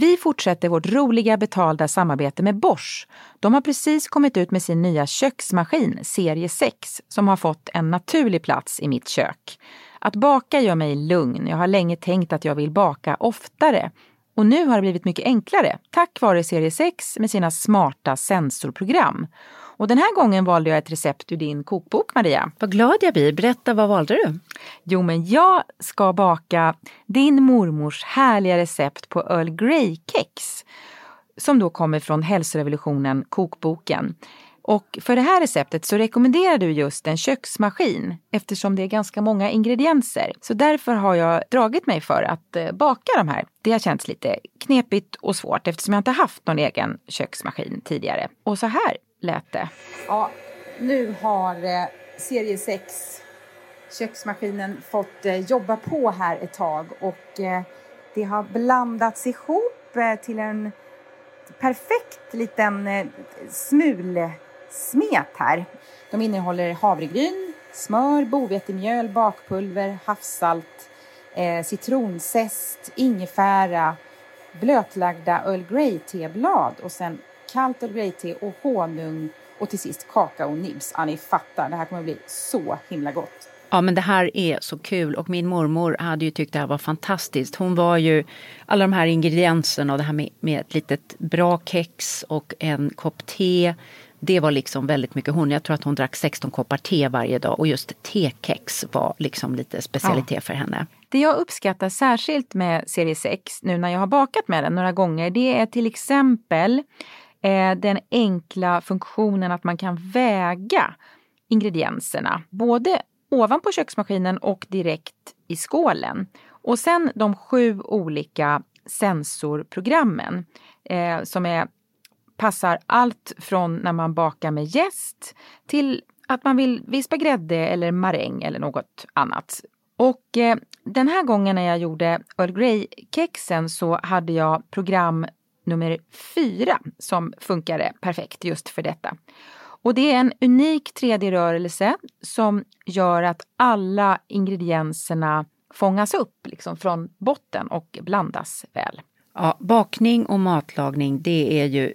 Vi fortsätter vårt roliga betalda samarbete med Bosch. De har precis kommit ut med sin nya köksmaskin, serie 6, som har fått en naturlig plats i mitt kök. Att baka gör mig lugn. Jag har länge tänkt att jag vill baka oftare. Och nu har det blivit mycket enklare tack vare serie 6 med sina smarta sensorprogram. Och den här gången valde jag ett recept ur din kokbok, Maria. Vad glad jag blir. Berätta, vad valde du? Jo, men jag ska baka din mormors härliga recept på Earl Grey-kex. Som då kommer från Hälsorevolutionen, kokboken. Och för det här receptet så rekommenderar du just en köksmaskin eftersom det är ganska många ingredienser. Så därför har jag dragit mig för att eh, baka de här. Det har känts lite knepigt och svårt eftersom jag inte haft någon egen köksmaskin tidigare. Och så här lät det. Ja, nu har eh, serie 6 köksmaskinen fått eh, jobba på här ett tag och eh, det har blandats ihop eh, till en perfekt liten eh, smul smulsmet här. De innehåller havregryn, smör, bovetemjöl, bakpulver, havssalt, eh, citronzest, ingefära, blötlagda Earl Grey-teblad och sen kallt Earl Grey-te och honung och till sist kakaonibs. Ja, ni fattar, det här kommer att bli så himla gott. Ja, men det här är så kul och min mormor hade ju tyckt det här var fantastiskt. Hon var ju alla de här ingredienserna och det här med, med ett litet bra kex och en kopp te. Det var liksom väldigt mycket hon. Jag tror att hon drack 16 koppar te varje dag och just tekex var liksom lite specialitet ja. för henne. Det jag uppskattar särskilt med serie 6 nu när jag har bakat med den några gånger det är till exempel eh, den enkla funktionen att man kan väga ingredienserna. Både ovanpå köksmaskinen och direkt i skålen. Och sen de sju olika sensorprogrammen eh, som är, passar allt från när man bakar med jäst till att man vill vispa grädde eller maräng eller något annat. Och eh, den här gången när jag gjorde Earl Grey-kexen så hade jag program nummer fyra som funkade perfekt just för detta. Och det är en unik 3D-rörelse som gör att alla ingredienserna fångas upp liksom från botten och blandas väl. Ja, bakning och matlagning det är ju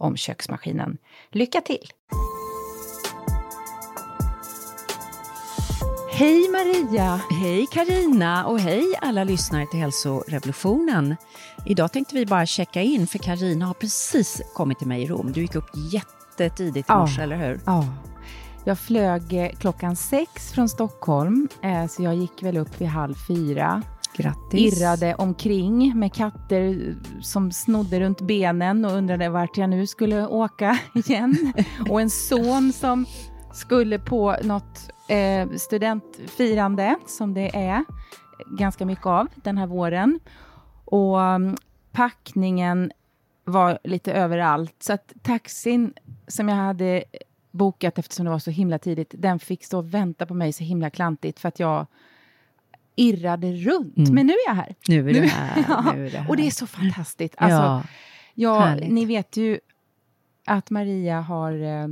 om köksmaskinen. Lycka till! Hej Maria! Hej Karina och hej alla lyssnare till Hälsorevolutionen. Idag tänkte vi bara checka in för Karina har precis kommit till mig i Rom. Du gick upp jättetidigt i morse, ja, eller hur? Ja. Jag flög eh, klockan sex från Stockholm, eh, så jag gick väl upp vid halv fyra. Grattis. irrade omkring med katter som snodde runt benen och undrade vart jag nu skulle åka igen. och en son som skulle på något eh, studentfirande, som det är ganska mycket av den här våren. Och mm, packningen var lite överallt, så att taxin som jag hade bokat eftersom det var så himla tidigt, den fick stå och vänta på mig så himla klantigt för att jag irrade runt. Mm. Men nu är jag här. Nu är du här. Ja, Nu är du här. Och det är så fantastiskt. Alltså, ja, ja, ni vet ju att Maria har... eh,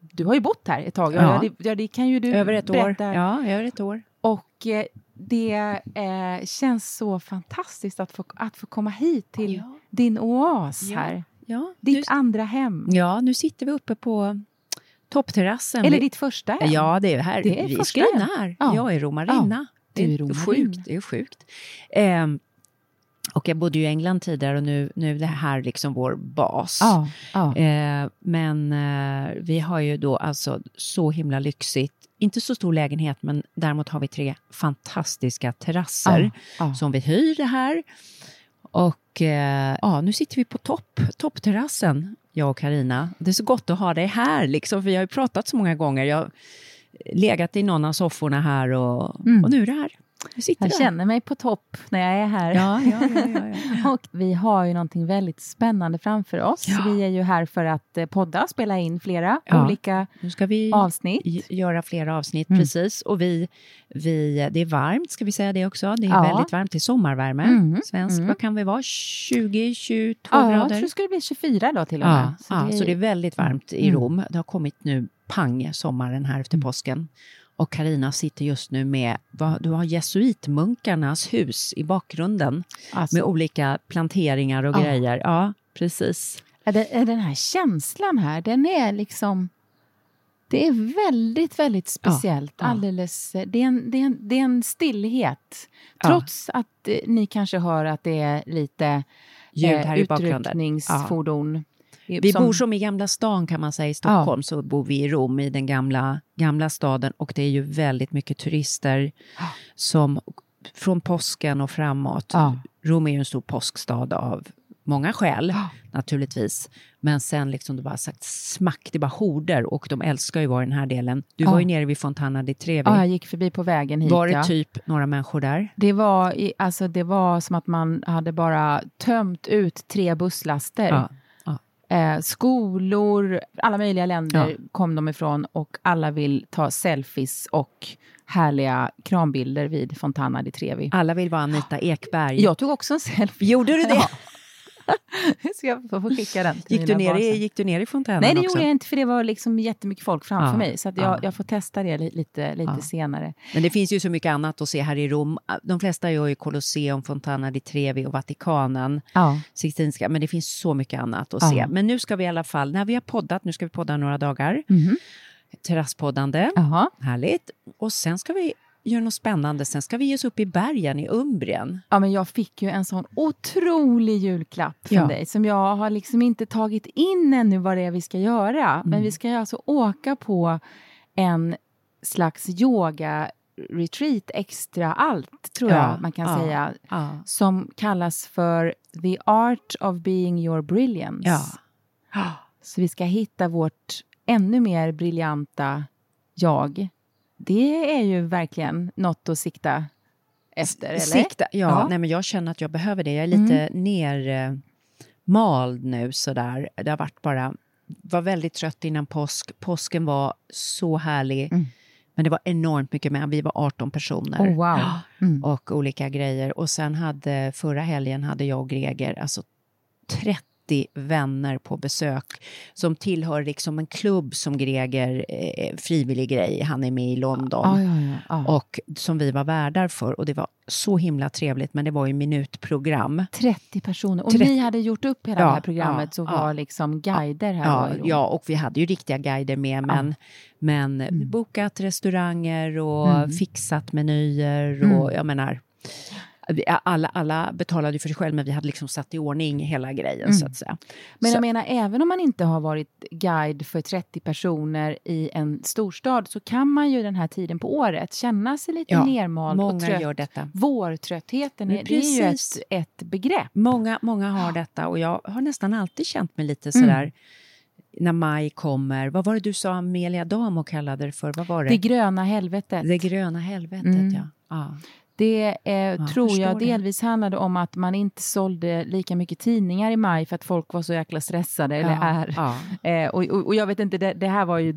Du har ju bott här ett tag. Ja. Ja, det, det kan ju du över ett år. berätta. Ja, över ett år. Och eh, det eh, känns så fantastiskt att få, att få komma hit till Ja. din oas här. Ja, Ditt nu, andra hem. ja, nu sitter vi uppe på toppterrassen. Eller ditt första hem. Ja, det är här. Det är vi är skrivna här. Ja. Jag är romarinna. Det är sjukt. Det är sjukt. Ehm, och jag bodde ju i England tidigare och nu, nu är det här liksom vår bas. Ja, ja. Eh, men eh, vi har ju då alltså så himla lyxigt. Inte så stor lägenhet, men däremot har vi tre fantastiska terrasser Ja, som vi hyr här. Och eh, ja, nu sitter vi på topp, toppterrassen, jag och Karina. Det är så gott att ha dig här, liksom, för jag har ju pratat så många gånger. Jag legat i någon av sofforna här och, Mm. och nu är du här. Jag där. känner mig på topp när jag är här. Ja, ja, ja. Och vi har ju någonting väldigt spännande framför oss. Vi är ju här för att eh, podda, spela in flera olika Nu ska vi avsnitt. göra flera avsnitt, Mm. precis. Och vi, vi, det är varmt, ska vi säga det också. Det är väldigt varmt, det är sommarvärme. Mm, Svensk, mm. vad kan vi vara? 20, 22 Ja, jag grader? tror det skulle bli 24 då till och med. Ja, så, det... så det är väldigt varmt i Mm. Rom. Det har kommit nu pang sommaren här efter påsken. Och Karina sitter just nu med, du har jesuitmunkarnas hus i bakgrunden alltså, med olika planteringar och Ja. grejer. Ja, precis. den här känslan här, den är liksom... Det är väldigt, väldigt speciellt. ja. Alldeles, eh, det, är en, det, är en, det är en stillhet. Ja. Trots att eh, ni kanske hör att det är lite Ljud eh, här i bakgrunden. utryckningsfordon. Vi bor som i Gamla stan kan man säga i Stockholm, Ja. så bor vi i Rom i den gamla, gamla staden och det är ju väldigt mycket turister som från påsken och framåt. Ja. Rom är ju en stor påskstad av många skäl Ja. naturligtvis. Men sen liksom det bara sagt smack, det bara horder och de älskar ju i den här delen. Du Ja. var ju nere vid Fontana di Trevi. Ja, jag gick förbi på vägen hit. var det ja. typ några människor där? Det var, i, alltså det var som att man hade bara tömt ut tre busslaster. Ja. Eh, skolor, alla möjliga länder Ja. kom de ifrån och alla vill ta selfies och härliga krambilder vid Fontana di Trevi. Alla vill vara Anita Ekberg. Jag tog också en selfie. Gjorde du det? Ja. Så jag får få skicka den Gick, du ner i, gick du ner i fontänen Nej, det också? gjorde jag inte för det var liksom jättemycket folk framför Ja, mig. Så att jag, ja. jag får testa det li- lite, lite Ja. senare. Men det finns ju så mycket annat att se här i Rom. De flesta gör ju Colosseum, Fontana di Trevi och Vatikanen. Sixtinska, men det finns så mycket annat att se. Men nu ska vi i alla fall, när vi har poddat, nu ska vi podda några dagar, Mhm. terrasspoddande, Jaha. härligt. Och sen ska vi göra något spännande, sen ska vi ge oss upp i bergen i Umbrien. Ja, men jag fick ju en sån otrolig julklapp från Ja. dig som jag har liksom inte tagit in ännu vad det är vi ska göra. Mm. Men vi ska ju alltså åka på en slags yoga-retreat extra allt, tror Ja, jag man kan ja, säga. Ja. Som kallas för The Art of Being Your Brilliance. Så vi ska hitta vårt ännu mer briljanta jag. Det är ju verkligen något att sikta efter, eller? Sikta, ja, Ja. Mm. Nej, men jag känner att jag behöver det. Jag är lite nermald nu sådär. Det har varit bara, var väldigt trött innan påsk. Påsken var så härlig. Mm. Men det var enormt mycket med. Vi var 18 personer. Oh, wow. Mm. Och olika grejer. Och sen hade, förra helgen hade jag och Greger, alltså 30 vänner på besök som tillhör liksom en klubb som Greger, eh, frivillig grej, han är med i London Ja, ja, ja, ja. och som vi var värdar för. Och det var så himla trevligt, men det var ju minutprogram. 30 personer. Och 30. ni hade gjort upp hela det här programmet så var liksom guider här. Ja, ja, och vi hade ju riktiga guider med, men, men bokat restauranger och Mm. fixat menyer och jag menar... alla, alla betalade ju för sig själv, men vi hade liksom satt i ordning hela grejen Mm. så att säga. Men så, jag menar, även om man inte har varit guide för 30 personer i en storstad så kan man ju den här tiden på året känna sig lite Ja, nermald och trött. gör detta. Vårtröttheten, är, det är ju ett, ett begrepp. Många, många har detta och jag har nästan alltid känt mig lite Mm. sådär när maj kommer. Vad var det du sa Amelia Damo kallade det för? Vad var det? Det gröna helvetet. Det gröna helvetet, Mm. ja. ja. Det eh, tror förstår jag det. delvis handlade om att man inte sålde lika mycket tidningar i maj för att folk var så jäkla stressade, eller Ja, är. ja. Eh, och, och, och jag vet inte, det, det här var ju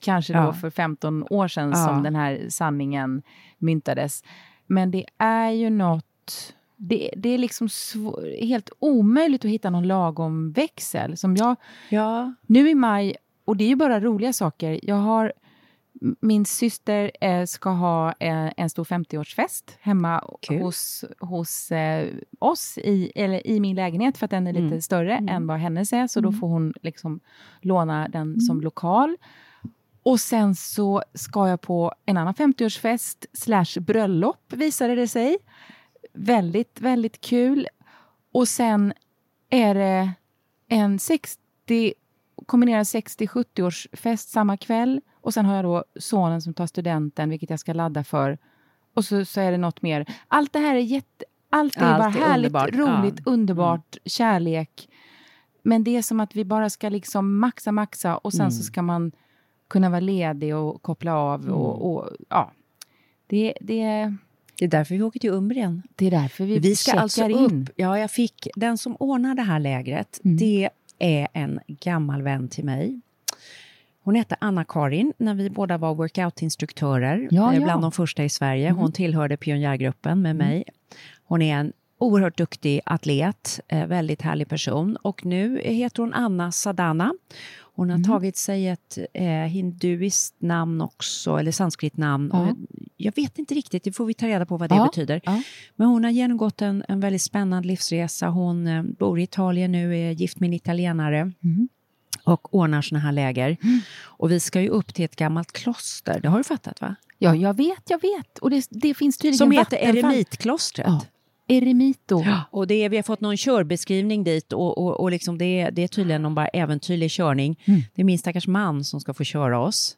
kanske då Ja. för 15 år sedan Ja. som den här sanningen myntades. Men det är ju något... Det, det är liksom svå- helt omöjligt att hitta någon lagom växel. Som jag, ja. nu i maj, och det är ju bara roliga saker. Jag har, min syster eh, ska ha eh, en stor 50-årsfest hemma Kul. hos, hos eh, oss i, eller i min lägenhet för att den är lite Mm. större än vad hennes är. Så då får hon liksom låna den som Mm. lokal. Och sen så ska jag på en annan 50-årsfest slash bröllop visade det sig. Väldigt, väldigt kul. Och sen är det en 60, kombinerad 60-70-årsfest samma kväll. Och sen har jag då sonen som tar studenten, vilket jag ska ladda för. Och så, så är det något mer. Allt det här är jätte... Allt är Allt bara är härligt, underbart. roligt, Ja. underbart, kärlek. Men det är som att vi bara ska liksom maxa, maxa och sen Mm. så ska man kunna vara ledig och koppla av. Mm. Och, och, ja. det, det, Det är därför vi åker till Umbrien. det är därför vi, Vi ska alltså in. upp. Ja, jag fick den som ordnar det här lägret. Mm. Det är en gammal vän till mig. Hon hette Anna-Karin när vi båda var workoutinstruktörer. Ja, eh, ja. Bland de första i Sverige. Mm. Hon tillhörde pionjärgruppen med mig. Hon är en oerhört duktig atlet, eh, väldigt härlig person. Och nu heter hon Anna Sadana. Hon Mm. har tagit sig ett eh, hinduiskt namn också, eller sanskrit namn. Ja. Jag vet inte riktigt, det får vi ta reda på vad det Ja, betyder. ja. Men hon har genomgått en, en väldigt spännande livsresa. Hon eh, bor i Italien nu, är gift med en italienare Mm. Och ordnar såna här läger. Och vi ska ju upp till ett gammalt kloster, det har du fattat va? Ja, jag vet, jag vet. Och det, det finns tydligen Som heter. Eremitklostret. Ja. Eremito. Och det är, vi har fått någon körbeskrivning dit och, och, och liksom det, är, det är tydligen någon bara äventyrlig körning. Mm. Det är min stackars man som ska få köra oss.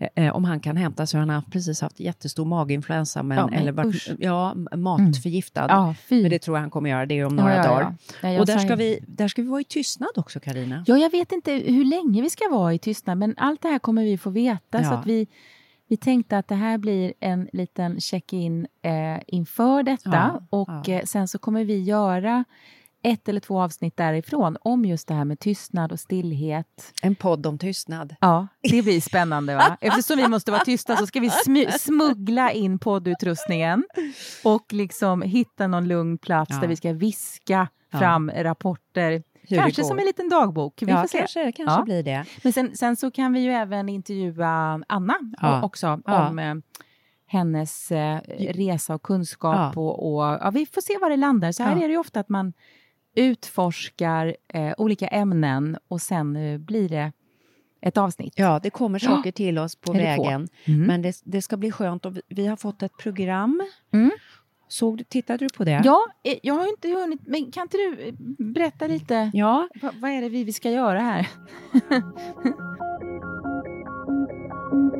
Eh, Eh, om han kan hämta så han har haft- precis haft jättestor maginfluensa men, Ja, men eller varit, usch. Mm. ja, matförgiftad. Ja, fy. Men det tror jag han kommer göra, det är om några Ja, ja, ja. dagar. Ja, och där ska, vi, där ska vi vara i tystnad också Karina. Ja, jag vet inte hur länge vi ska vara i tystnad, men allt det här kommer vi få veta. Så Ja. att vi, vi tänkte att det här blir en liten check-in eh, inför detta. Ja, och ja. Eh, sen så kommer vi göra ett eller två avsnitt därifrån om just det här med tystnad och stillhet. En podd om tystnad. Ja, det blir spännande va? Eftersom vi måste vara tysta så ska vi smuggla in poddutrustningen och liksom hitta någon lugn plats Ja. där vi ska viska Ja. fram rapporter. det Kanske som en liten dagbok. Vi ja, får se. kanske, kanske Ja. blir det. Men sen, sen så kan vi ju även intervjua Anna också om eh, hennes eh, resa och kunskap. Ja. Och, och, ja, vi får se var det landar. Så här Ja. är det ju ofta att man utforskar eh, olika ämnen och sen eh, blir det ett avsnitt. Ja, det kommer Ja. saker till oss på Eller vägen. Mm. Men det, det ska bli skönt och vi, har fått ett program. Mm. Såg du, tittade du på det? Ja, eh, jag har inte hunnit, men kan inte du eh, berätta lite? Ja, Va, vad är det vi, vi ska göra här?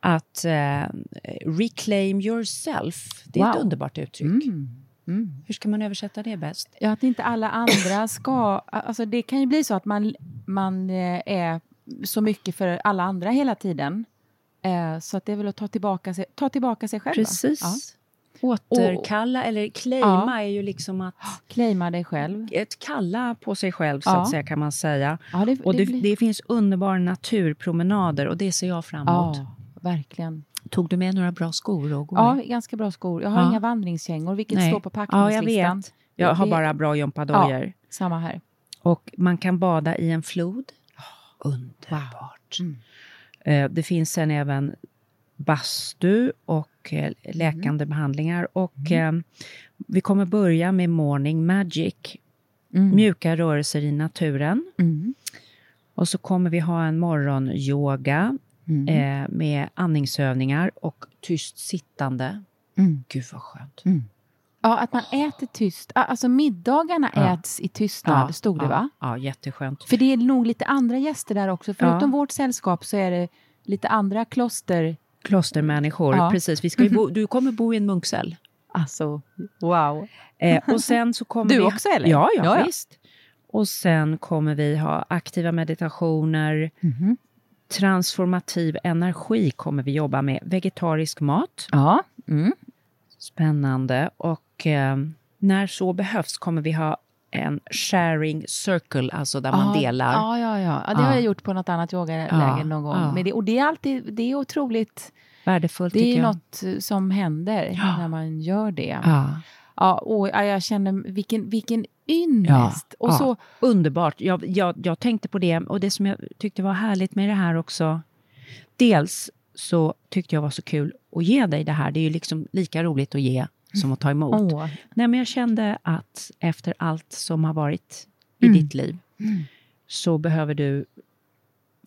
Att eh, reclaim yourself, det är ett Wow. underbart uttryck. Hur ska man översätta det bäst? Ja, att inte alla andra ska... Alltså det kan ju bli så att man, man eh, är så mycket för alla andra hela tiden. Eh, Så att det är väl att ta tillbaka sig, ta tillbaka sig själv. Precis. Ja. Återkalla, eller claima är ju liksom att Claima dig själv. ett kalla på sig själv, så Ja. att säga, kan man säga. Ja, det, Och det, blir- det finns underbara naturpromenader och det ser jag fram emot. Verkligen. Tog du med några bra skor och Ja, ganska bra skor. Jag har Ja. inga vandringskängor, vilket Nej. står på Ja, jag packningslistan. vet. Jag har bara bra gympadojor. Ja, samma här. Och man kan bada i en flod. Underbart. Eh, Det finns sen även bastu och eh, läkande behandlingar. Och eh, vi kommer börja med morning magic. Mjuka rörelser i naturen. Mm. Och så kommer vi ha en morgonyoga Mm. eh, med andningsövningar och tyst sittande. Mm. Gud vad skönt. Ja, att man äter tyst. Alltså middagarna Ja. äts i tystnad, stod det ja, va? Ja, jätteskönt. För det är nog lite andra gäster där också. Förutom vårt sällskap så är det lite andra kloster. Klostermänniskor, Ja. precis. Vi ska ju bo, du kommer bo i en munkcell. Alltså, wow. Eh, och sen så kommer Du vi... också, eller? Ja, ja, Ja, ja. visst. Och sen kommer vi ha aktiva meditationer, Mhm. Transformativ energi kommer vi jobba med, vegetarisk mat, Ja. Mm. spännande. Och eh, när så behövs kommer vi ha en sharing circle, alltså där man ja, delar. Ja, ja, ja. ja det Ja. har jag gjort på något annat yogaläger Ja, någon gång. ja. Men det, och det är alltid, det är otroligt, Värdefullt det är jag. något eh, som händer Ja. när man gör det. Ja. Ja, och ja, jag känner vilken, vilken ynnest. och ja. så, Underbart. Jag, jag, jag tänkte på det och det som jag tyckte var härligt med det här också. Dels så tyckte jag var så kul att ge dig det här. Det är ju liksom lika roligt att ge som att ta emot. åh, Nej, men jag kände att efter allt som har varit i Mm. ditt liv så behöver du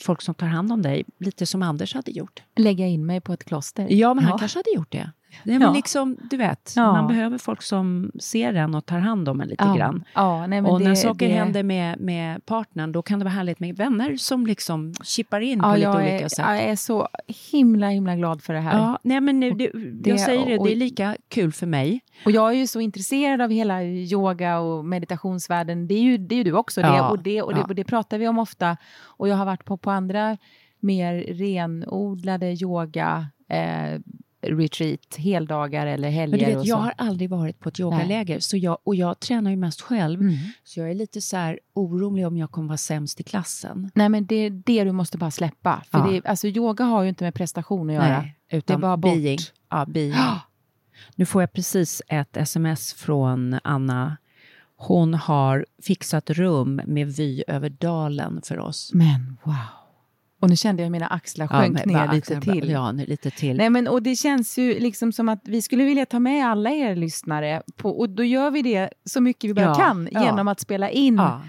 folk som tar hand om dig, lite som Anders hade gjort. lägga in mig på ett kloster. Ja, men han kanske hade gjort det. Är väl Ja. liksom, du vet, Ja. man behöver folk som ser en och tar hand om en lite ja. grann. Ja, nej, men och det, när saker det, händer med, med partnern, då kan det vara härligt med vänner som liksom chippar in på ja, lite jag olika är, sätt. jag är så himla, himla glad för det här. Ja, nej men nu, det, det- jag säger det, och- det är lika kul för mig. Och jag är ju så intresserad av hela yoga och meditationsvärlden. Det är ju, det är ju du också. Det, och, det, och, det, och det pratar vi om ofta. Och jag har varit på, på andra mer renodlade yoga eh, retreat, heldagar eller helger. Men du vet, jag har aldrig varit på ett yogaläger, så jag, och jag tränar ju mest själv. Mm. Så jag är lite så här orolig om jag kommer vara sämst i klassen. Nej, men det är det du måste bara släppa. För Ja. det, alltså, yoga har ju inte med prestation att göra. Nej, utan det är bara bort. being. Ja, being. Nu får jag precis ett sms från Anna. Hon har fixat rum med vy över dalen för oss. Men wow. Och nu kände jag mina axlar sjönk men ner lite till. Ja, nu lite till. Nej, men, och det känns ju liksom som att vi skulle vilja ta med alla er lyssnare. På, och då gör vi det så mycket vi bara Ja, kan ja. genom att spela in ja,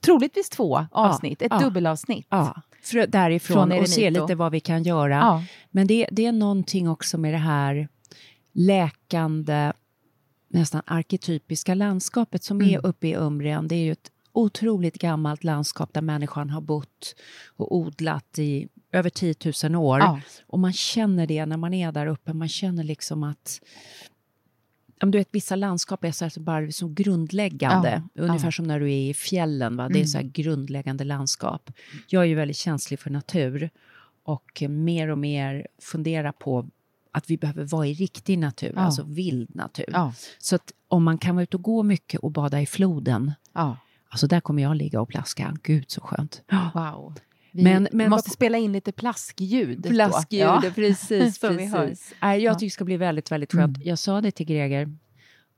troligtvis två avsnitt, ett ja. dubbelavsnitt. ja. För, därifrån Från och se lite vad vi kan göra. Ja. Men det, det är någonting också med det här läkande, nästan arketypiska landskapet som Mm. är uppe i Umbrien. Det är ju ett otroligt gammalt landskap där människan har bott och odlat i över 10 000 år. Ja. Och man känner det när man är där uppe. Man känner liksom att men du vet, vissa landskap är så här, bara som grundläggande. Ja, Ungefär ja. som när du är i fjällen. Va? Det är Mm. så här grundläggande landskap. Jag är ju väldigt känslig för natur och mer och mer fundera på att vi behöver vara i riktig natur, Ja. alltså vild natur. Ja. Så att om man kan vara ute och gå mycket och bada i floden, Ja. Alltså där kommer jag ligga och plaska. Gud så skönt. Wow. Vi Men- men måste vad- spela in lite plaskljud. då. Flaskljudet, Ja. precis. Så vi hör. precis. Nej, jag Ja. tycker det ska bli väldigt, väldigt skönt. Jag sa det till Greger,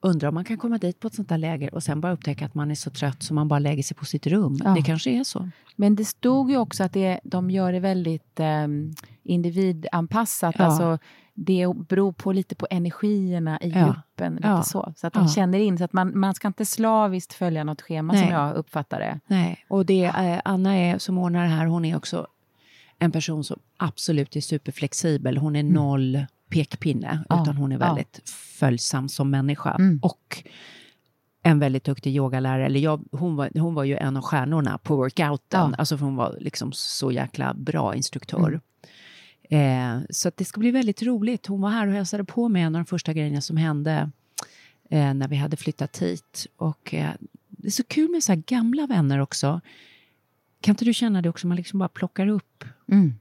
undrar om man kan komma dit på ett sånt där läger och sen bara upptäcka att man är så trött så man bara lägger sig på sitt rum. Ja. Det kanske är så. Men det stod ju också att det, de gör det väldigt eh, individanpassat. Ja. Alltså, det beror på lite på energierna i Ja. gruppen. Lite Ja. så, så att de Ja. känner in. Så att man, man ska inte slaviskt följa något schema Nej. som jag uppfattar det. Nej, och det, eh, Anna är, som ordnar det här, hon är också en person som absolut är superflexibel. Hon är noll pekpinne, Mm. Ja, utan hon är ja. väldigt följsam som människa. Mm. Och en väldigt duktig yogalärare. Eller jag, hon, var, hon var ju en av stjärnorna på workouten. Ja. Alltså för hon var liksom så jäkla bra Mm. Eh, så att det ska bli väldigt roligt. Hon var här och hälsade på mig en av de första grejerna som hände eh, när vi hade flyttat hit. Och eh, det är så kul med så här gamla vänner också. Kan inte du känna det också? Man liksom bara plockar upp Mm.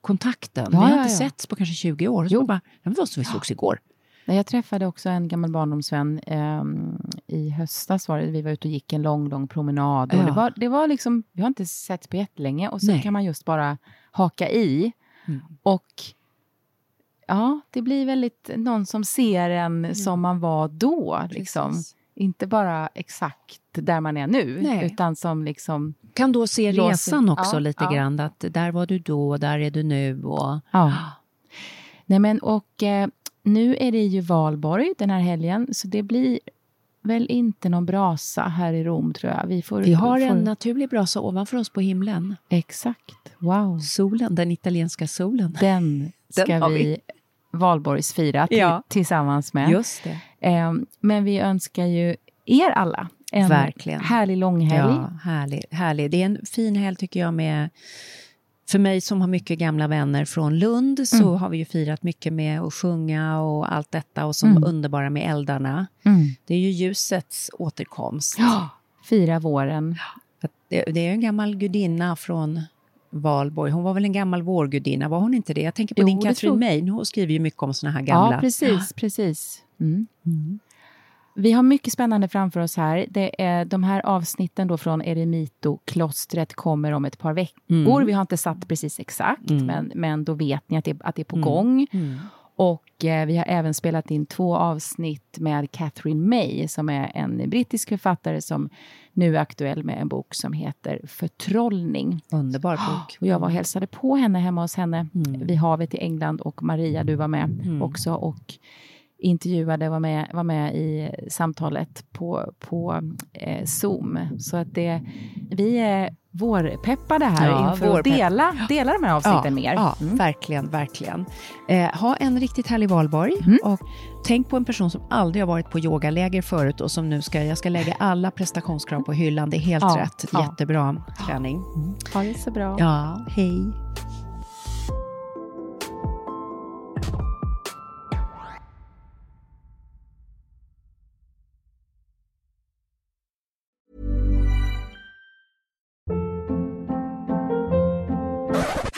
kontakten. Ja, vi har ja, inte ja. setts på kanske 20 år. Så bara, men vad som vi sågs igår. Jag träffade också en gammal barndomsvän ehm, i höstas. Var det. Vi var ute och gick en lång, lång promenad. Och Ja. det, var, det var liksom, vi har inte sett på jättelänge och så Nej. kan man just bara haka i. Mm. Och ja, det blir väldigt någon som ser en som man var då. Liksom. Inte bara exakt där man är nu, Nej. utan som liksom... Kan då se Låser- resan också ja, lite ja. grann. Att där var du då, där är du nu. Och, Ja. Nej, men och eh, nu är det ju valborg den här helgen, så det blir väl inte någon brasa här i Rom, tror jag. Vi, får, vi har får, en naturlig brasa ovanför oss på himlen. Exakt. Wow. Solen, den italienska solen. Den ska Den vi, vi. valborgsfira Ja. tillsammans med. Just det. Eh, men vi önskar ju er alla en Verkligen. härlig långhelg. Ja, härlig, härlig. Det är en fin helg tycker jag med för mig som har mycket gamla vänner från Lund så har vi ju firat mycket med att sjunga och allt detta och som Mm. underbara med eldarna. Mm. Det är ju ljusets återkomst. Ja, fira våren. Det, det är en gammal gudinna från Valborg. Hon var väl en gammal vårgudinna, var hon inte det? Jag tänker på Jo, din Catherine tror- Main, hon skriver ju mycket om såna här gamla. Ja, precis. precis. Mm. Vi har mycket spännande framför oss här. Det är, de här avsnitten då från Eremito-klostret kommer om ett par veckor. Vi har inte satt precis exakt, men, men då vet ni att det, att det är på gång. Och eh, vi har även spelat in två avsnitt med Catherine May som är en brittisk författare som nu är aktuell med en bok som heter Förtrollning. Underbar bok. Och jag var och hälsade på henne hemma hos henne vid havet i England och Maria, du var med också och intervjuade, var med, var med i samtalet på, på eh, Zoom. Så att det, vi är vårpeppade här Ja, inför att vårpepp. dela, dela de här avsnitten med er. Ja, Mm. verkligen, verkligen. Eh, ha en riktigt härlig valborg. Mm. Och tänk på en person som aldrig har varit på yogaläger förut och som nu ska, jag ska lägga alla prestationskrav på hyllan. Det är helt Ja, rätt. ja. Jättebra träning. Ha det så bra. Ja, hej.